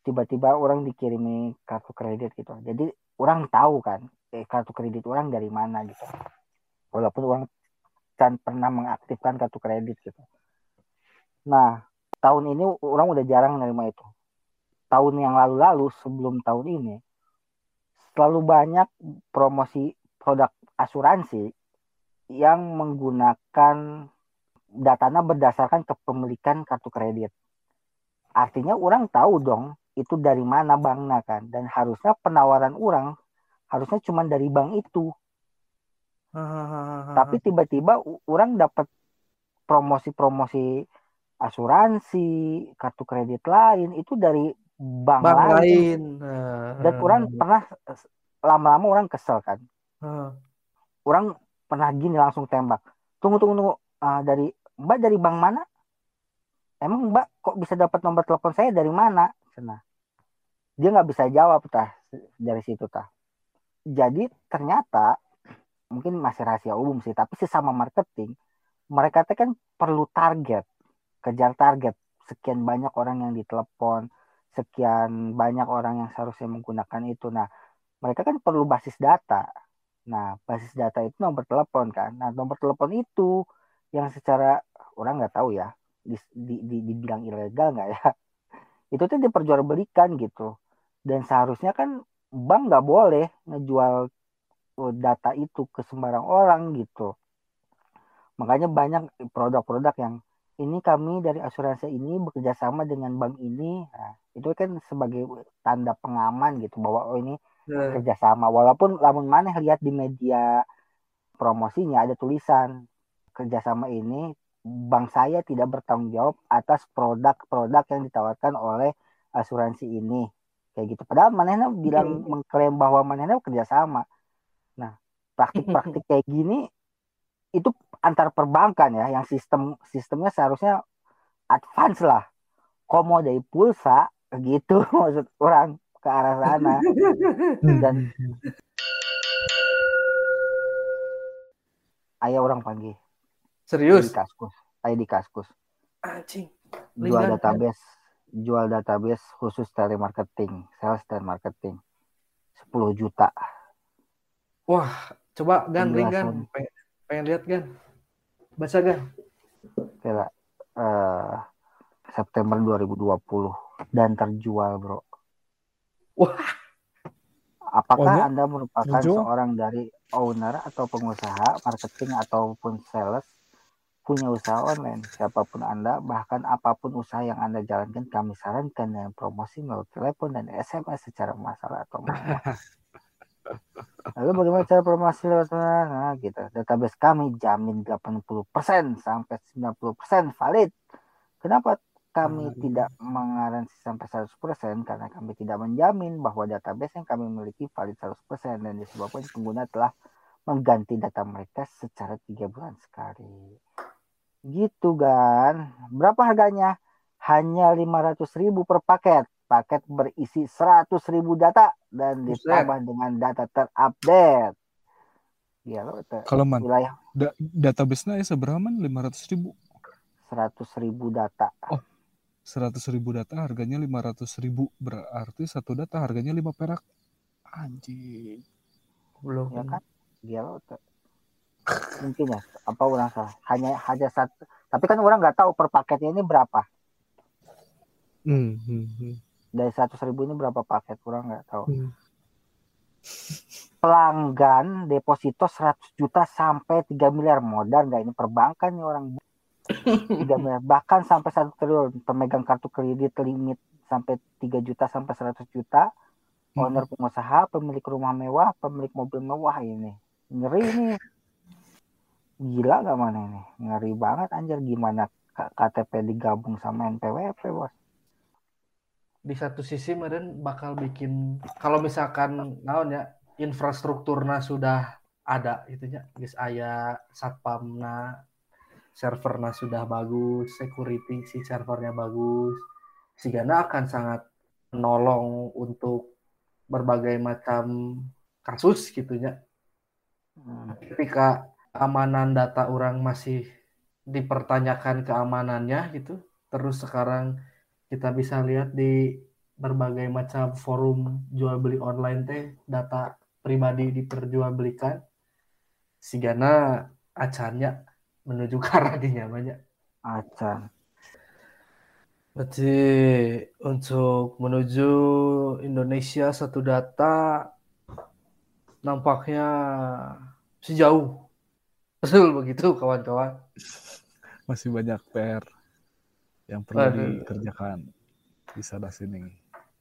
tiba-tiba orang dikirimi kartu kredit gitu. Jadi orang tahu kan eh, kartu kredit orang dari mana gitu. Walaupun orang kan pernah mengaktifkan kartu kredit gitu. Nah, tahun ini orang udah jarang nerima itu. Tahun yang lalu-lalu sebelum tahun ini selalu banyak promosi produk asuransi yang menggunakan datanya berdasarkan kepemilikan kartu kredit. Artinya orang tahu dong itu dari mana banknya kan dan harusnya penawaran orang harusnya cuma dari bank itu. Tapi tiba-tiba orang dapat promosi-promosi asuransi, kartu kredit lain itu dari bank, bank lain. lain. Dan orang pernah lama-lama orang kesel kan. Orang pernah gini langsung tembak. Tunggu tunggu tunggu Ah, dari Mbak dari bank mana? Emang Mbak kok bisa dapat nomor telepon saya dari mana? Nah, dia nggak bisa jawab tah dari situ tah. Jadi ternyata mungkin masih rahasia umum sih, tapi sesama marketing mereka teh kan perlu target, kejar target. Sekian banyak orang yang ditelepon, sekian banyak orang yang seharusnya menggunakan itu. Nah, mereka kan perlu basis data. Nah, basis data itu nomor telepon kan. Nah, nomor telepon itu yang secara orang nggak tahu ya, di, di, di, dibilang ilegal nggak ya? Itu tuh diperjualbelikan gitu. Dan seharusnya kan bank nggak boleh ngejual uh, data itu ke sembarang orang gitu. Makanya banyak produk-produk yang ini kami dari asuransi ini bekerja sama dengan bank ini. Nah, itu kan sebagai tanda pengaman gitu bahwa oh ini Nah, kerjasama walaupun lamun maneh lihat di media promosinya ada tulisan kerjasama ini bank saya tidak bertanggung jawab atas produk-produk yang ditawarkan oleh asuransi ini kayak gitu. Padahal manehna bilang mengklaim bahwa manehna kerjasama nah praktik-praktik kayak gini itu antar perbankan ya yang sistem sistemnya seharusnya advance lah. Komo dari pulsa gitu maksud orang ke arah sana. Dan ayah orang panggil. Serius? di kaskus. Ayah di kaskus. Anjing. jual Linggan. database jual database khusus telemarketing sales telemarketing 10 juta Wah, coba Gan, link Gan. Pengen, pengen lihat Gan. Baca Gan. Kira eh, September 2020 dan terjual, Bro. Wah. Apakah Oh, ya? Anda merupakan Terjual? seorang dari owner atau pengusaha, marketing ataupun sales punya usaha online? Siapa pun Anda, bahkan apa pun usaha yang Anda jalankan, kami sarankan dengan promosi melalui telepon dan SMS secara masalah atau manual. Lalu bagaimana cara promosi lewat? Nah, gitu. Database kami jamin 80% sampai 90% valid. Kenapa kami Hmm. tidak mengaransi sampai 100% karena kami tidak menjamin bahwa database yang kami miliki valid 100% dan disebabkan pengguna telah mengganti data mereka secara tiga bulan sekali. Gitu kan. Berapa harganya? Hanya 500.000 per paket. Paket berisi 100.000 data dan Buset. ditambah dengan data terupdate. Ya lo te- Kalau man, wilayah da database-nya ya seberapa man? 500 ribu. 100.000 data. 100 ribu data harganya 500 ribu. Berarti satu data harganya 5 perak. Anjing. Belum. ya kan dia lo mungkin ya apa orang salah. Hanya hanya satu tapi kan orang nggak tahu per paketnya ini berapa. Hmm, hmm, hmm. dari seratus ribu ini berapa paket orang nggak tahu. Hmm. pelanggan deposito 100 juta sampai 3 miliar. Modal nggak ini perbankan nih orang. 3 miliar. Bahkan sampai satu triliun. Pemegang kartu kredit limit sampai 3 juta sampai 100 juta. Hmm. owner pengusaha pemilik rumah mewah pemilik mobil mewah ini. Ngeri ini gila gak mana ini? Ngeri banget anjir. Gimana KTP digabung sama NPWP bos? Di satu sisi meren bakal bikin kalau misalkan naon ya infrastrukturnya sudah ada itunya guys aya satpamna servernya sudah bagus security si servernya bagus. Sigana akan sangat menolong untuk berbagai macam kasus gitunya Hmm. ketika keamanan data orang masih dipertanyakan keamanannya gitu. Terus sekarang kita bisa lihat di berbagai macam forum jual beli online teh data pribadi diperjualbelikan. Sigana acannya menuju ke arah banyak acan Berarti untuk menuju Indonesia satu data nampaknya sejauh. Betul begitu kawan-kawan. Masih banyak PR yang perlu Aduh. dikerjakan di sana sini.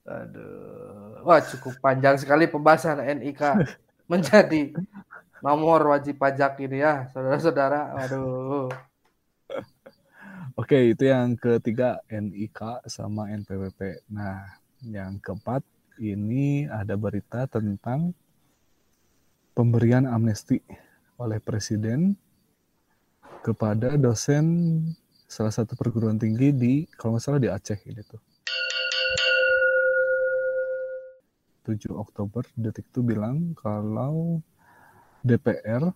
Aduh. Wah cukup panjang sekali pembahasan NIK menjadi nomor wajib pajak ini ya saudara-saudara. Aduh. Oke, itu yang ketiga NIK sama NPWP. Nah, yang keempat ini ada berita tentang pemberian amnesti oleh presiden kepada dosen salah satu perguruan tinggi di kalau nggak salah di Aceh ini tuh. 7 Oktober Detik itu bilang kalau DPR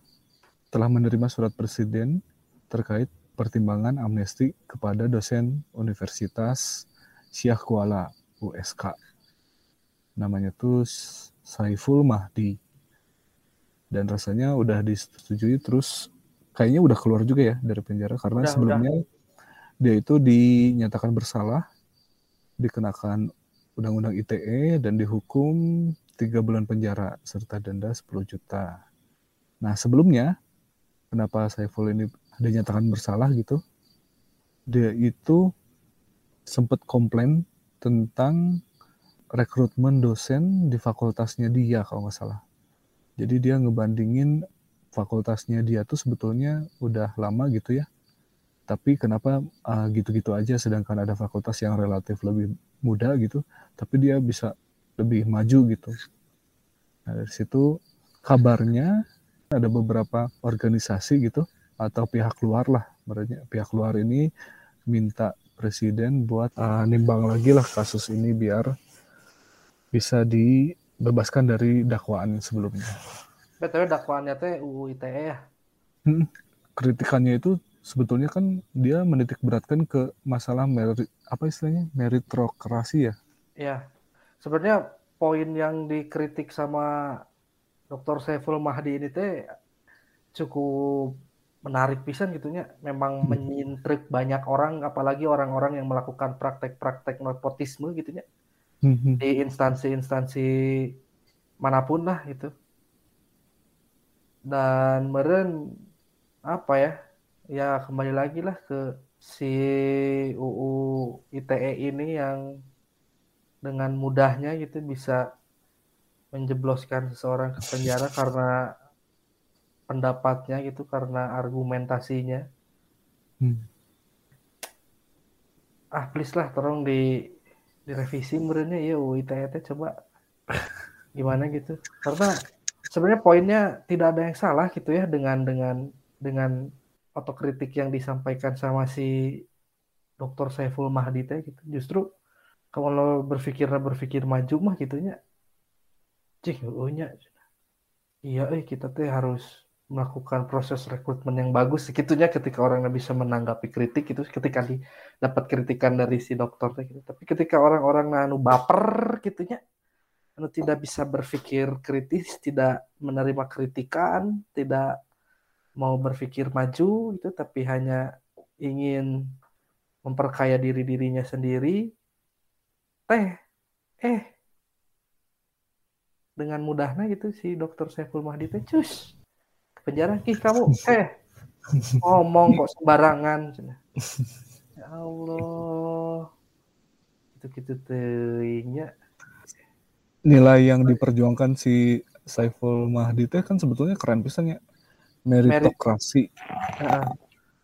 telah menerima surat presiden terkait pertimbangan amnesti kepada dosen Universitas Syah Kuala USK. Namanya tuh Saiful Mahdi. Dan rasanya udah disetujui terus kayaknya udah keluar juga ya dari penjara karena Udah, sebelumnya dia itu dinyatakan bersalah dikenakan undang-undang ITE dan dihukum tiga bulan penjara serta denda 10 juta. Nah sebelumnya kenapa Saiful ini dinyatakan bersalah gitu? Dia itu sempat komplain tentang rekrutmen dosen di fakultasnya dia kalau nggak salah. Jadi dia ngebandingin fakultasnya dia tuh sebetulnya udah lama gitu ya. Tapi kenapa uh, gitu-gitu aja sedangkan ada fakultas yang relatif lebih muda gitu, tapi dia bisa lebih maju gitu. Nah, dari situ kabarnya ada beberapa organisasi gitu atau pihak luar lah, berarti pihak luar ini minta presiden buat uh, nimbang lagi lah kasus ini biar bisa dibebaskan dari dakwaan sebelumnya. BTW dakwaannya teh UU ITE ya. Hmm, kritikannya itu sebetulnya kan dia menitik beratkan ke masalah merit apa istilahnya meritokrasi ya. Ya. Sebenarnya poin yang dikritik sama Dr. Saiful Mahdi ini teh cukup menarik pisan gitunya memang Hmm. menyintrik banyak orang apalagi orang-orang yang melakukan praktek-praktek nepotisme gitunya Hmm, di instansi-instansi mana pun lah gitu. Dan meren apa ya ya kembali lagi lah ke si UU ITE ini yang dengan mudahnya gitu bisa menjebloskan seseorang ke penjara karena pendapatnya gitu karena argumentasinya. Hmm. ah please lah tolong di direvisi merenya ya UU ITE teh coba gimana gitu karena sebenarnya poinnya tidak ada yang salah gitu ya dengan dengan dengan otokritik yang disampaikan sama si Dr. Saiful Mahdi teh gitu justru kalau berpikir berpikir maju mah gitunya cih nya iya eh kita teh harus melakukan proses rekrutmen yang bagus segitunya ketika orang bisa menanggapi kritik itu ketika di dapat kritikan dari si dokter gitu. Tapi ketika orang-orang anu baper gitunya anu tidak bisa berpikir kritis, tidak menerima kritikan, tidak mau berpikir maju itu tapi hanya ingin memperkaya diri dirinya sendiri teh eh dengan mudahnya gitu si dokter Saiful Mahdi teh cus penjara kih kamu eh ngomong kok sembarangan. Ya Allah. Itu gitu tehnya Nilai yang diperjuangkan si Saiful Mahdi teh kan sebetulnya keren pisan ya. Meritokrasi. Heeh.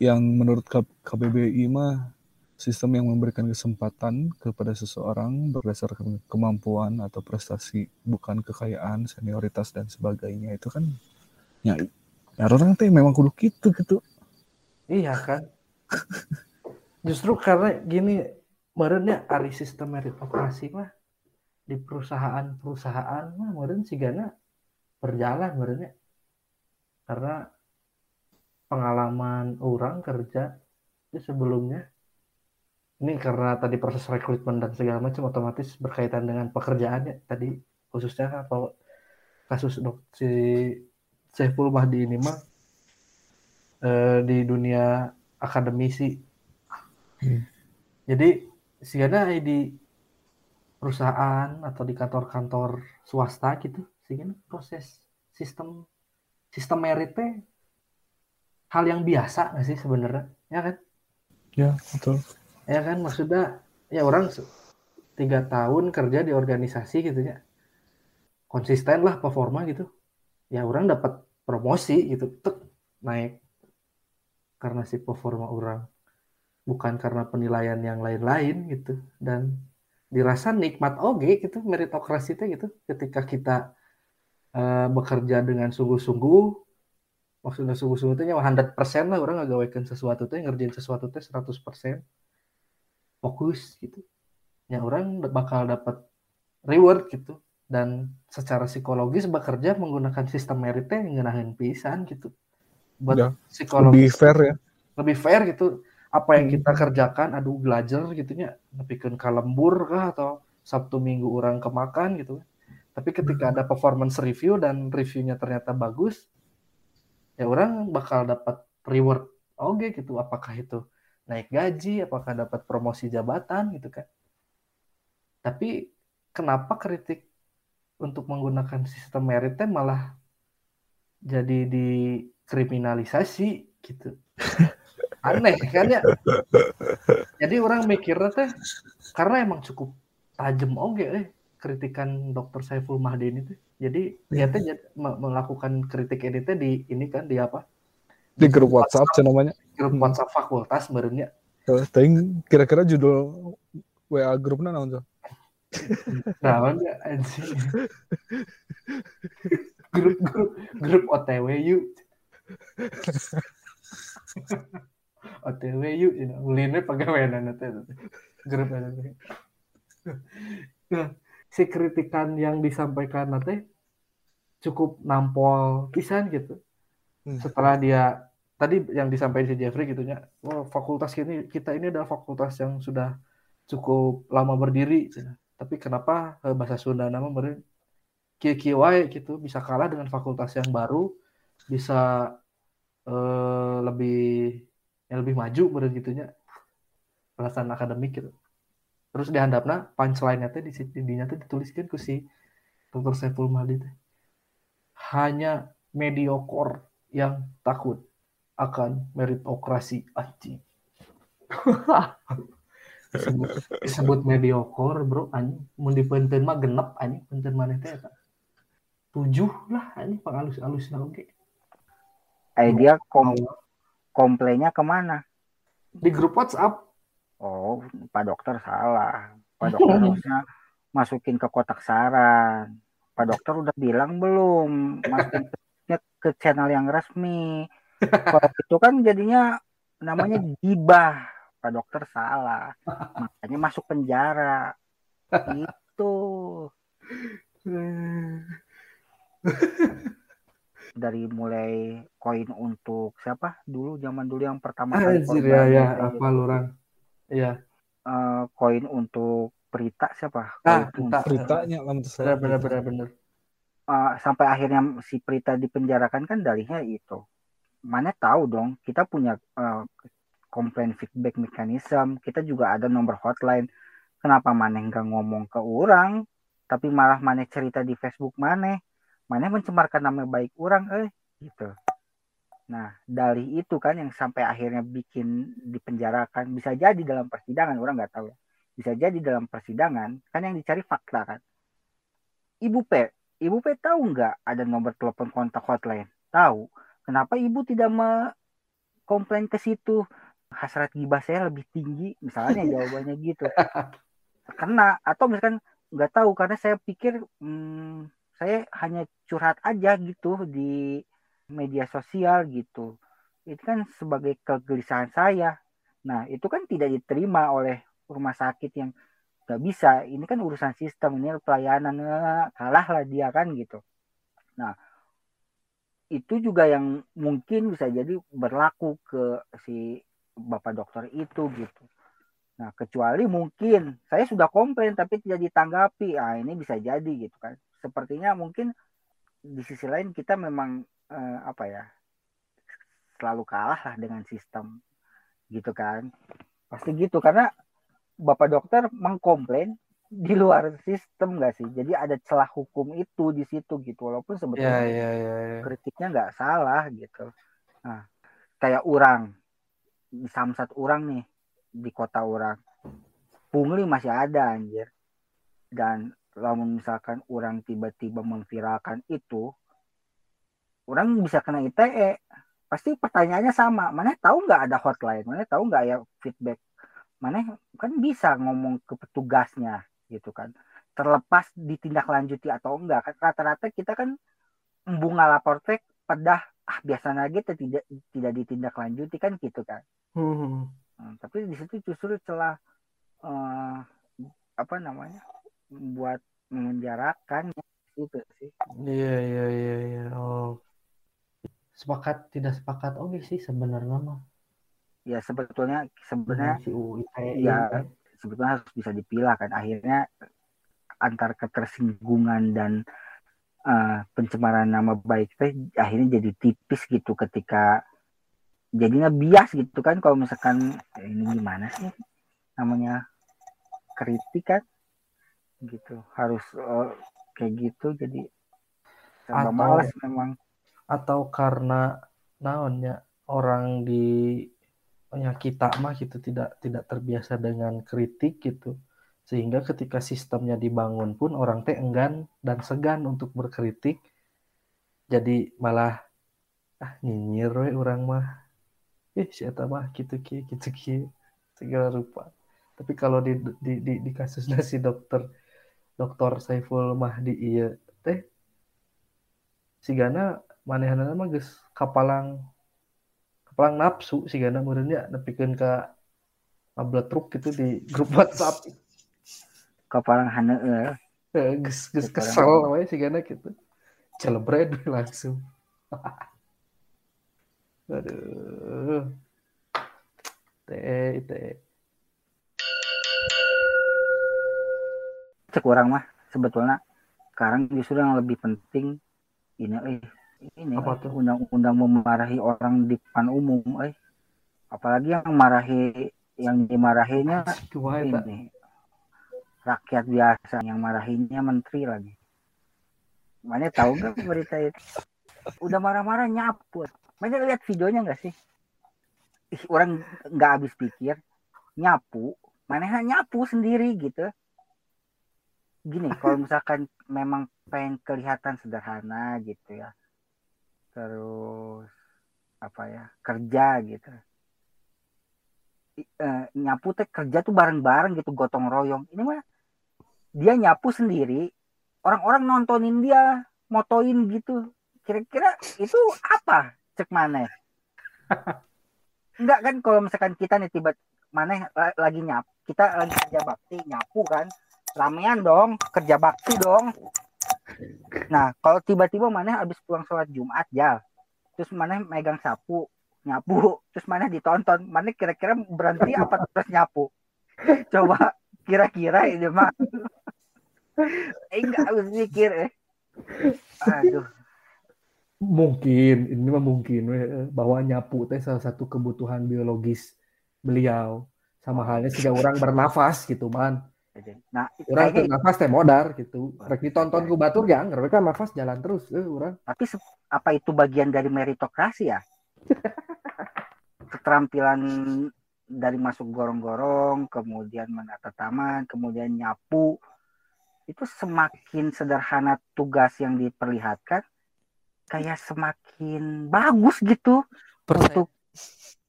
yang menurut K- KBBI mah sistem yang memberikan kesempatan kepada seseorang berdasarkan kemampuan atau prestasi bukan kekayaan, senioritas dan sebagainya. Itu kan ya, ya orang teh memang kudu gitu gitu. Iya kan. Justru karena gini, merenya ari sistem meritokrasi mah di perusahaan-perusahaan mah meren sigana berjalan merenya. Karena pengalaman orang kerja itu sebelumnya ini karena tadi proses rekrutmen dan segala macam otomatis berkaitan dengan pekerjaannya tadi khususnya apa kasus dok si Saiful Mahdi ini mah eh, di dunia akademisi. Hmm. Jadi sigana di perusahaan atau di kantor-kantor swasta gitu, sigana proses sistem sistem meritnya hal yang biasa nggak sih sebenarnya, ya kan? Ya betul. Ya kan maksudnya ya orang tiga tahun kerja di organisasi gitu ya, konsisten lah performa gitu, ya orang dapat promosi gitu, tek naik. Karena si performa orang bukan karena penilaian yang lain-lain gitu. Dan dirasa nikmat oke gitu meritokrasi itu gitu. Ketika kita eh, bekerja dengan sungguh-sungguh maksudnya sungguh-sungguh itu 100% lah orang ngagawekeun sesuatu teh ngerjain sesuatu teh 100% fokus gitu. Ya orang bakal dapat reward gitu dan secara psikologis bekerja menggunakan sistem meritnya ngenahin pisan gitu. Buat Ya, psikologis Lebih fair ya. lebih fair gitu. Apa yang Hmm. kita kerjakan aduh belajar gitunya nepikeun kalembur kah atau Sabtu Minggu orang kemakan gitu. Tapi ketika ada performance review dan reviewnya ternyata bagus ya orang bakal dapat reward oke gitu. Apakah itu naik gaji apakah dapat promosi jabatan gitu kan. Tapi kenapa kritik untuk menggunakan sistem meritnya malah jadi dikriminalisasi gitu aneh kan ya jadi orang mikirnya teh karena emang cukup tajam oke eh kritikan dokter Saiful Mahdi ini tuh jadi dia teh me- melakukan kritik ini teh di ini kan di apa Di grup WhatsApp sih namanya. grup Hmm. WhatsApp fakultas barunya Eh, Ting kira-kira judul WA grupnya naon tuh? Nah ya anjing grup grup grup OTW yuk OTW yuk you know. ulinnya pegawai nanti grup nanti nah si kritikan yang disampaikan nanti cukup nampol pisan gitu Hmm. setelah dia tadi yang disampaikan si Jeffrey gitunya wah fakultas ini kita ini adalah fakultas yang sudah cukup lama berdiri cina. Tapi kenapa eh, bahasa Sunda nama meureun kia wae gitu bisa kalah dengan fakultas yang baru bisa eh, lebih yang lebih maju menurut gitunya perasaan akademik gitu terus dihandapna punchline teh di situ dinya teh dituliskan ku si Dr. Saiful Mahdi teh hanya mediocre yang takut akan meritokrasi anjing disebut, disebut mediocre bro anjing mun dipenteun mah genep anjing penteun maneh teh eta tujuh lah anjing pangalus-alus oge Eh dia kom komplainnya ke mana? di grup WhatsApp Oh, Pak Dokter salah. Pak Dokter harusnya masukin ke kotak saran. Pak Dokter udah bilang belum masukin ke, ke channel yang resmi. Kalau itu kan jadinya namanya gibah. Pak Dokter salah. Makanya masuk penjara. Itu dari mulai koin untuk siapa dulu zaman dulu yang pertama kali anjir ya ya gitu. apa lurang iya Eh, koin untuk Prita siapa? Ah, Koin Prita. untuk- beritanya lah menurut saya benar benar benar benar eh, sampai akhirnya si Prita dipenjarakan kan darinya itu. Mana tahu dong, kita punya eh, komplain feedback mechanism, kita juga ada nomor hotline. Kenapa Maneh nggak ngomong ke orang, tapi malah Maneh cerita di Facebook Maneh, Maneh mencemarkan nama baik orang, eh gitu. Nah, dari itu kan yang sampai akhirnya bikin dipenjarakan, bisa jadi dalam persidangan, orang nggak tahu ya. Bisa jadi dalam persidangan, kan yang dicari fakta kan. Ibu P, Ibu P tahu nggak ada nomor telepon kontak hotline? Tahu. Kenapa Ibu tidak me komplain ke situ? Hasrat gibah saya lebih tinggi, misalnya jawabannya gitu. Kena atau misalkan nggak tahu karena saya pikir hmm, saya hanya curhat aja gitu di media sosial gitu. Itu kan sebagai kegelisahan saya. Nah, itu kan tidak diterima oleh rumah sakit yang nggak bisa. Ini kan urusan sistem, ini pelayanan eh, kalah lah dia kan gitu. Nah, itu juga yang mungkin bisa jadi berlaku ke si bapak dokter itu gitu. Nah, kecuali mungkin saya sudah komplain tapi tidak ditanggapi. Ah, ini bisa jadi gitu kan. Sepertinya mungkin di sisi lain kita memang eh, apa ya selalu kalah lah dengan sistem gitu kan pasti gitu karena bapak dokter mengkomplain di luar sistem nggak sih jadi ada celah hukum itu di situ gitu walaupun ya sebetulnya ya ya, ya. kritiknya nggak salah gitu nah kayak orang di samsat orang nih di kota orang. Pungli masih ada anjir. Dan kalau misalkan orang tiba-tiba memviralkan itu orang bisa kena ITE pasti pertanyaannya sama mana tahu nggak ada hotline? Mana tahu nggak ya feedback? Mana kan bisa ngomong ke petugasnya gitu kan. Terlepas ditindaklanjuti atau enggak kan rata-rata kita kan bunga lapor teh pedah ah biasanya gitu tidak tidak ditindaklanjuti kan gitu kan Hmm. Hmm, tapi di situ justru celah eh, apa namanya buat memenjarakan gitu sih Iya iya iya iya. Oh. Sepakat tidak sepakat oke sih sebenarnya mah. ya sebetulnya sebenarnya si UU ITE Iya. kan. sebetulnya harus bisa dipilah kan akhirnya antar ketersinggungan dan eh, pencemaran nama baik teh akhirnya jadi tipis gitu ketika jadinya bias gitu kan kalau misalkan eh, ini gimana sih namanya kritik kan gitu harus eh, kayak gitu jadi Atau- malas memang Atau karena naonnya orang di ya kita mah gitu tidak tidak terbiasa dengan kritik gitu. Sehingga ketika sistemnya dibangun pun orang teh enggan dan segan untuk berkritik. Jadi malah ah nyinyir we orang mah. Eh si eta mah gitu ki gitu ki segala rupa. Tapi kalau di di di, di kasusnya si dokter dokter Saiful Mahdi iya teh si Gana manehna mah geus kapalang kapalang nafsu si Gana meureunnya nepikeun ka truk gitu di grup WhatsApp kepalang haneueuh Eh, geus geus Kapalang. kesel we si Gana gitu celebrate langsung aduh teh teh cek orang mah sebetulnya sekarang justru yang lebih penting ini eh ini Apa eh, tuh? undang-undang memarahi orang di depan umum eh apalagi yang marahi yang dimarahinya Kumaha eta? ini rakyat biasa yang marahinnya menteri lagi. Mana tahu nggak berita itu? Udah marah-marah nyapu mana lihat videonya nggak sih? Ih, orang nggak habis pikir nyapu. Mana nyapu sendiri gitu. Gini kalau misalkan memang pengen kelihatan sederhana gitu ya. Terus apa ya kerja gitu. Eh, nyapu teh kerja tuh bareng-bareng gitu gotong royong. Ini mah dia nyapu sendiri orang-orang nontonin dia motoin gitu. Kira-kira itu apa cek mana enggak kan kalau misalkan kita nih tiba mana lagi nyap kita lagi kerja bakti nyapu kan ramean dong kerja bakti dong. Nah kalau tiba-tiba mana habis pulang sholat jumat ya terus mana megang sapu nyapu terus mana ditonton mana kira-kira berhenti apa terus nyapu? Coba kira-kira ini mah eh enggak harus mikir eh aduh Mungkin, ini mah mungkin we, bahwa nyapu teh salah satu kebutuhan biologis beliau. Sama halnya sehingga orang bernafas gitu man. nah Orang kayaknya nafas teh modar gitu. Rek ditonton ku batur ya, mereka nafas jalan terus eh orang. tapi apa itu bagian dari meritokrasi ya keterampilan dari masuk gorong-gorong kemudian menata taman kemudian nyapu itu semakin sederhana tugas yang diperlihatkan kayak semakin bagus gitu untuk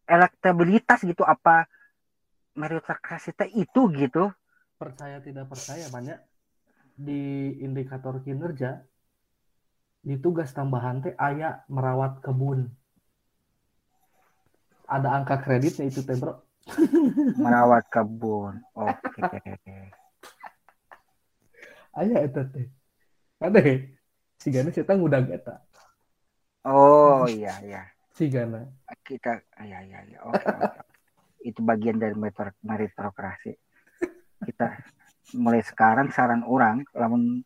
elektabilitas gitu apa meritokrasi teh itu gitu Percaya tidak percaya banyak di indikator kinerja di tugas tambahan teh aya merawat kebun. Ada angka kreditnya itu teh bro. Merawat kebun. Oke. Aya eta teh. Ada Sigana cerita udah gata. oh iya iya. Sigana. kita ya ya ya oke itu bagian dari meritokrasi. Kita mulai sekarang saran orang lamun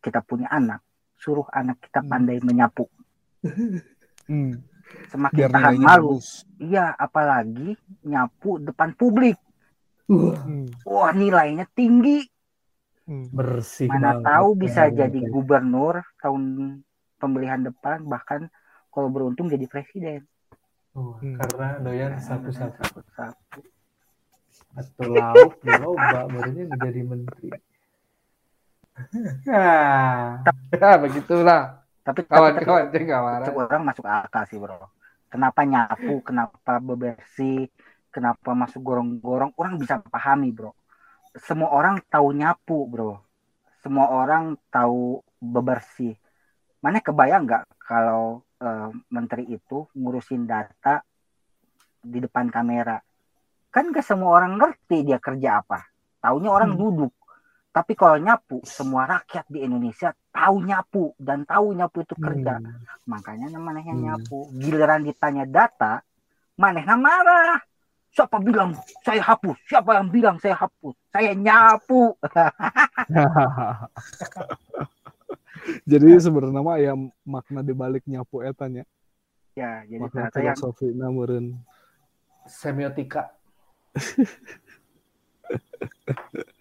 kita punya anak suruh anak kita pandai menyapu. Hmm, semakin biar tahan malu bagus. iya apalagi nyapu depan publik Uh, Hmm, wah nilainya tinggi hmm. bersih mana banget. tahu bisa Keren, jadi keren. gubernur tahun pemilihan depan bahkan kalau beruntung jadi presiden Oh, Hmm. karena doyan sapu-sapu Sapu. atau lauk di loba barunya jadi menteri. Nah, ya begitulah. Tapi tapi- saya nggak marah. Itu orang masuk akal sih bro. Kenapa nyapu, kenapa bebersih, kenapa masuk gorong-gorong, orang bisa pahami bro. Semua orang tahu nyapu bro. Semua orang tahu bebersih. Mana kebayang nggak kalau eh, menteri itu ngurusin data di depan kamera? Kan gak semua orang ngerti dia kerja apa. Taunya orang Hmm. duduk. Tapi kalau nyapu, semua rakyat di Indonesia tahu nyapu dan tahu nyapu itu kerja Hmm. makanya namanya Hmm. nyapu giliran ditanya data manehna marah siapa bilang saya hapus siapa yang bilang saya hapus saya nyapu Jadi sebenarnya mah ya makna dibalik nyapu etanya. ya jadi Makna ternyata yang filosofi meureun. Semiotika.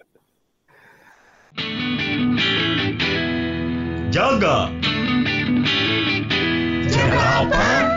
Jaga. Jaga apa?